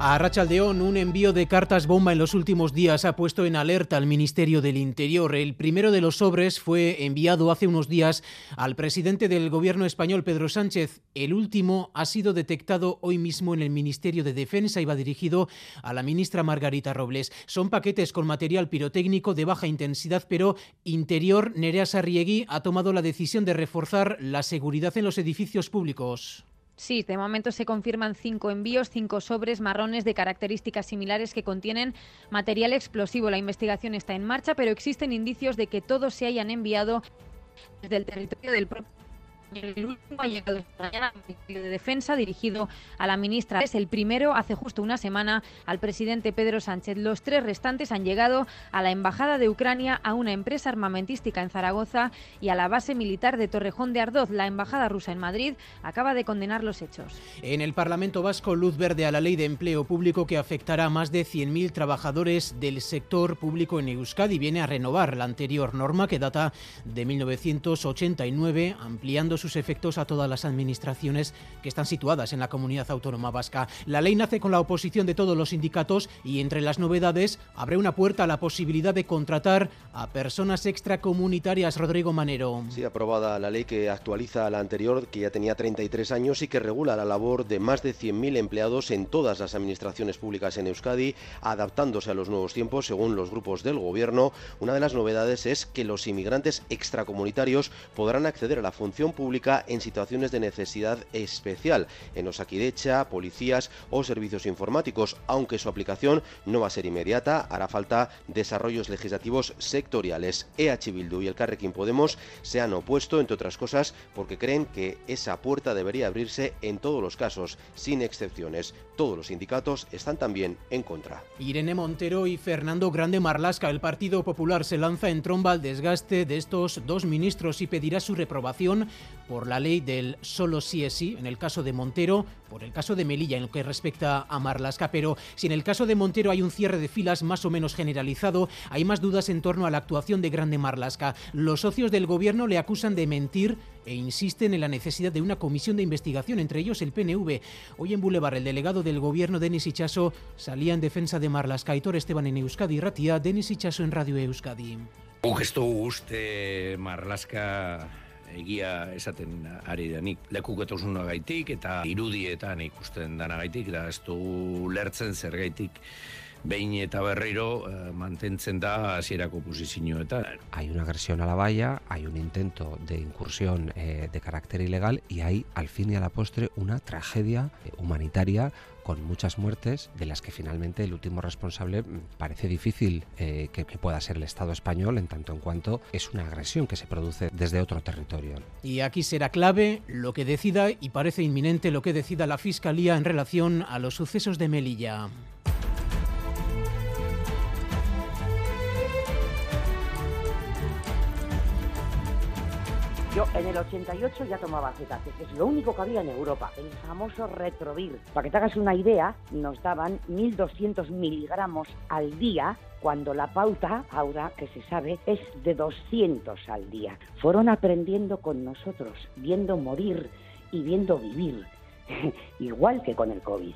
A Rachaldeón, un envío de cartas bomba en los últimos días ha puesto en alerta al Ministerio del Interior. El primero de los sobres fue enviado hace unos días al presidente del gobierno español, Pedro Sánchez. El último ha sido detectado hoy mismo en el Ministerio de Defensa y va dirigido a la ministra Margarita Robles. Son paquetes con material pirotécnico de baja intensidad, pero Interior, Nerea Sarriegui, ha tomado la decisión de reforzar la seguridad en los edificios públicos. Sí, de momento se confirman cinco envíos, cinco sobres marrones de características similares que contienen material explosivo. La investigación está en marcha, pero existen indicios de que todos se hayan enviado desde el territorio del propio el último ha llegado esta mañana de Defensa dirigido a la ministra. Es el primero hace justo una semana al presidente Pedro Sánchez. Los tres restantes han llegado a la Embajada de Ucrania, a una empresa armamentística en Zaragoza y a la base militar de Torrejón de Ardoz. La Embajada rusa en Madrid acaba de condenar los hechos. En el Parlamento Vasco, luz verde a la ley de empleo público que afectará a más de 100.000 trabajadores del sector público en Euskadi. Viene a renovar la anterior norma que data de 1989, ampliando sus efectos a todas las administraciones que están situadas en la comunidad autónoma vasca. La ley nace con la oposición de todos los sindicatos y entre las novedades abre una puerta a la posibilidad de contratar a personas extracomunitarias. Rodrigo Manero. Sí, aprobada la ley que actualiza la anterior, que ya tenía 33 años y que regula la labor de más de 100.000 empleados en todas las administraciones públicas en Euskadi, adaptándose a los nuevos tiempos según los grupos del gobierno. Una de las novedades es que los inmigrantes extracomunitarios podrán acceder a la función pública en situaciones de necesidad especial, en Osakidecha, policías o servicios informáticos, aunque su aplicación no va a ser inmediata, hará falta desarrollos legislativos sectoriales. EH Bildu y el Carrequín Podemos se han opuesto, entre otras cosas, porque creen que esa puerta debería abrirse en todos los casos, sin excepciones. Todos los sindicatos están también en contra. Irene Montero y Fernando Grande Marlasca, el Partido Popular se lanza en tromba al desgaste de estos dos ministros y pedirá su reprobación por la ley del solo sí es sí, en el caso de Montero, por el caso de Melilla en lo que respecta a Marlasca, pero si en el caso de Montero hay un cierre de filas más o menos generalizado, hay más dudas en torno a la actuación de Grande Marlasca. Los socios del gobierno le acusan de mentir e insisten en la necesidad de una comisión de investigación, entre ellos el PNV. Hoy en Boulevard, el delegado del gobierno, Denis Ichaso, salía en defensa de Marlasca. Hitor Esteban en Euskadi, Ratia, Denis Ichaso en Radio Euskadi. Marlasca egia esaten ari da nik. Lekuketosuna gaitik eta irudietan ikusten dana gaitik da ez du lertzen zer gaitik behin eta berriro eh, mantentzen da hasierako posizioetan. Hay una agresión a la valla, hay un intento de incursión eh, de carácter ilegal y hay al fin y a la postre una tragedia humanitaria con muchas muertes, de las que finalmente el último responsable mm, parece difícil eh, que, que, pueda ser el Estado español, en tanto en cuanto es una agresión que se produce desde otro territorio. Y aquí será clave lo que decida, y parece inminente lo que decida la Fiscalía en relación a los sucesos de Melilla. Yo en el 88 ya tomaba cetáceas, es lo único que había en Europa, el famoso Retrovir. Para que te hagas una idea, nos daban 1.200 miligramos al día cuando la pauta, ahora que se sabe, es de 200 al día. Fueron aprendiendo con nosotros, viendo morir y viendo vivir, igual que con el COVID.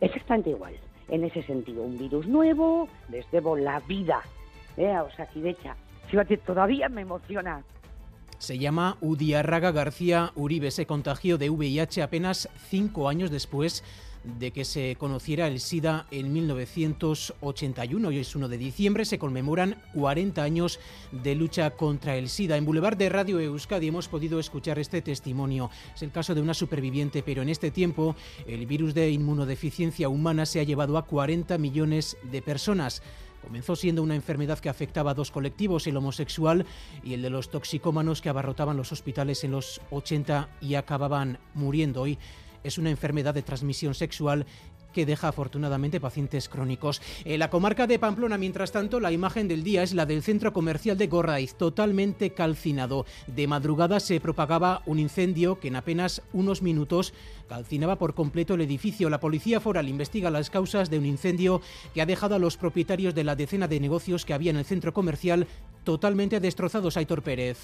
Exactamente igual. En ese sentido, un virus nuevo, les debo la vida. ¿eh? O sea, Kidecha, fíjate, todavía me emociona se llama Udiarraga García Uribe. Se contagió de VIH apenas cinco años después de que se conociera el SIDA en 1981. Hoy es 1 de diciembre, se conmemoran 40 años de lucha contra el SIDA. En Boulevard de Radio Euskadi hemos podido escuchar este testimonio. Es el caso de una superviviente, pero en este tiempo el virus de inmunodeficiencia humana se ha llevado a 40 millones de personas. Comenzó siendo una enfermedad que afectaba a dos colectivos, el homosexual y el de los toxicómanos que abarrotaban los hospitales en los 80 y acababan muriendo. Hoy es una enfermedad de transmisión sexual que deja afortunadamente pacientes crónicos. En la comarca de Pamplona, mientras tanto, la imagen del día es la del centro comercial de Gorraiz, totalmente calcinado. De madrugada se propagaba un incendio que en apenas unos minutos calcinaba por completo el edificio. La policía foral investiga las causas de un incendio que ha dejado a los propietarios de la decena de negocios que había en el centro comercial totalmente destrozados. Aitor Pérez.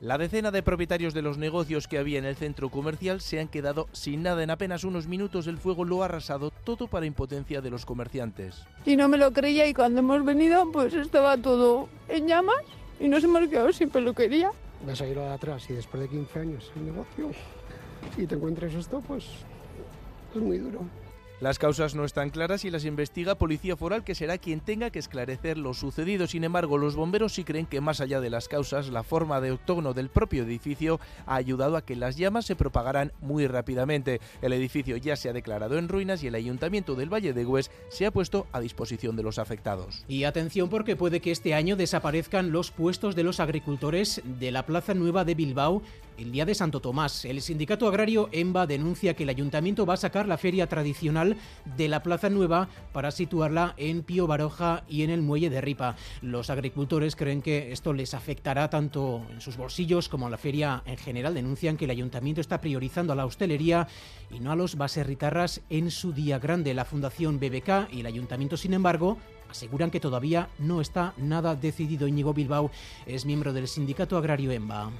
La decena de propietarios de los negocios que había en el centro comercial se han quedado sin nada. En apenas unos minutos el fuego lo ha arrasado todo para impotencia de los comerciantes. Y no me lo creía y cuando hemos venido pues estaba todo en llamas y nos hemos quedado sin peluquería. Vas a ir atrás y después de 15 años el negocio y te encuentres esto, pues es muy duro. Las causas no están claras y las investiga Policía Foral, que será quien tenga que esclarecer lo sucedido. Sin embargo, los bomberos sí creen que más allá de las causas, la forma de octógono del propio edificio ha ayudado a que las llamas se propagaran muy rápidamente. El edificio ya se ha declarado en ruinas y el Ayuntamiento del Valle de Gües se ha puesto a disposición de los afectados. Y atención porque puede que este año desaparezcan los puestos de los agricultores de la Plaza Nueva de Bilbao el día de Santo Tomás. El sindicato agrario EMBA denuncia que el ayuntamiento va a sacar la feria tradicional de la Plaza Nueva para situarla en Pío Baroja y en el muelle de Ripa. Los agricultores creen que esto les afectará tanto en sus bolsillos como a la feria en general. Denuncian que el ayuntamiento está priorizando a la hostelería y no a los baserritarras en su día grande. La Fundación BBK y el ayuntamiento, sin embargo, aseguran que todavía no está nada decidido. Íñigo Bilbao es miembro del sindicato agrario EMBA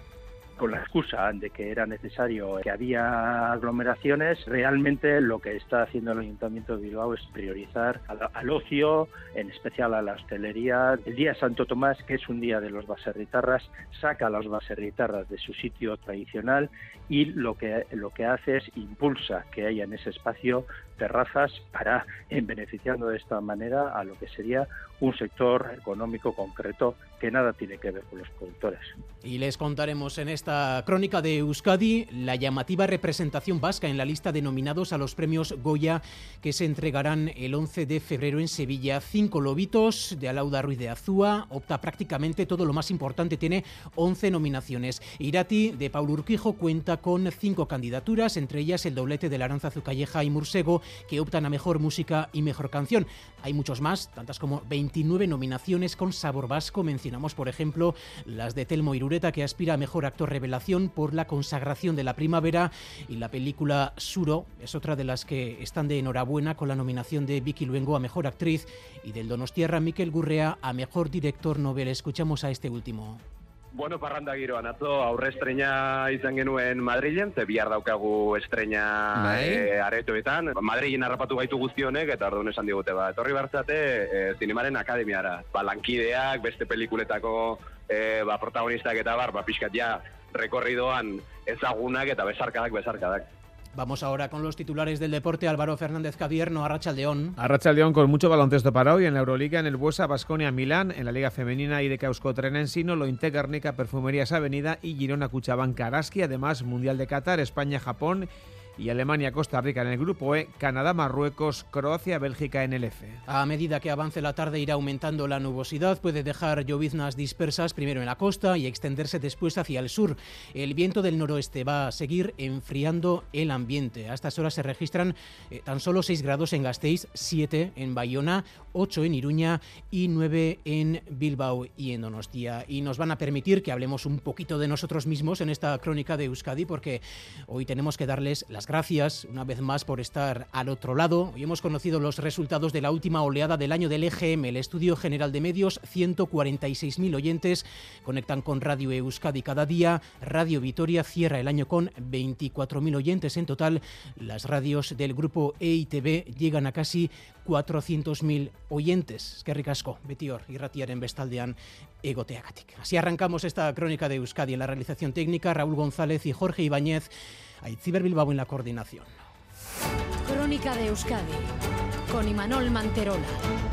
con la excusa de que era necesario que había aglomeraciones, realmente lo que está haciendo el Ayuntamiento de Bilbao es priorizar al, ocio, en especial a la hostelería. El día Santo Tomás, que es un día de los baserritarras, saca a los baserritarras de su sitio tradicional y lo que, lo que hace es impulsa que haya en ese espacio terrazas para, en beneficiando de esta manera a lo que sería un sector económico concreto que nada tiene que ver con los productores. Y les contaremos en esta crónica de Euskadi la llamativa representación vasca en la lista de nominados a los premios Goya que se entregarán el 11 de febrero en Sevilla. Cinco lobitos de Alauda Ruiz de Azúa, opta prácticamente todo lo más importante, tiene 11 nominaciones. Irati de Paul Urquijo cuenta con cinco candidaturas, entre ellas el doblete de Laranza Zucalleja y Mursego, que optan a mejor música y mejor canción. Hay muchos más, tantas como 29 nominaciones con sabor vasco. Mencionamos, por ejemplo, las de Telmo Irureta, que aspira a mejor actor revelación por la consagración de la primavera. Y la película Suro es otra de las que están de enhorabuena con la nominación de Vicky Luengo a mejor actriz y del Donostierra Miquel Gurrea a mejor director novel. Escuchamos a este último. Bueno, parranda giroan atzo aurre estrena izan genuen Madrilen, ze bihar daukagu estrena bai. e, aretoetan. Madrilen harrapatu gaitu guztionek, eta orduan esan digute, ba, etorri bartzate e, zinemaren akademiara. Ba, lankideak, beste pelikuletako e, ba, protagonistak eta bar, ba, pixkat ja, rekorridoan ezagunak eta besarkadak, besarkadak. Vamos ahora con los titulares del deporte. Álvaro Fernández Cadierno, Arrachaldeón. Arrachaldeón con mucho baloncesto para hoy en la Euroliga, en el Buesa, Basconia, Milán, en la Liga Femenina y de Causco Trenensino, Lointe Guernica, Perfumerías Avenida y Girona Cuchabán Karaski. Además, Mundial de Qatar, España, Japón y Alemania, Costa Rica en el grupo E, Canadá, Marruecos, Croacia, Bélgica en el F. A medida que avance la tarde irá aumentando la nubosidad, puede dejar lloviznas dispersas primero en la costa y extenderse después hacia el sur. El viento del noroeste va a seguir enfriando el ambiente. A estas horas se registran eh, tan solo 6 grados en Gasteiz, 7 en Bayona, 8 en Iruña y 9 en Bilbao y en Donostia. Y nos van a permitir que hablemos un poquito de nosotros mismos en esta crónica de Euskadi porque hoy tenemos que darles las gracias una vez más por estar al otro lado. Hoy hemos conocido los resultados de la última oleada del año del EGM, el Estudio General de Medios. 146.000 oyentes conectan con Radio Euskadi cada día. Radio Vitoria cierra el año con 24.000 oyentes en total. Las radios del grupo EITB llegan a casi 400.000 oyentes. Que ricasco, Betior y Ratiaren Bestaldean egoteagatik. Así arrancamos esta crónica de Euskadi en la realización técnica, Raúl González y Jorge Ibáñez. Aitziber Bilbao en la coordinación. Crónica de Euskadi con Imanol Manterola.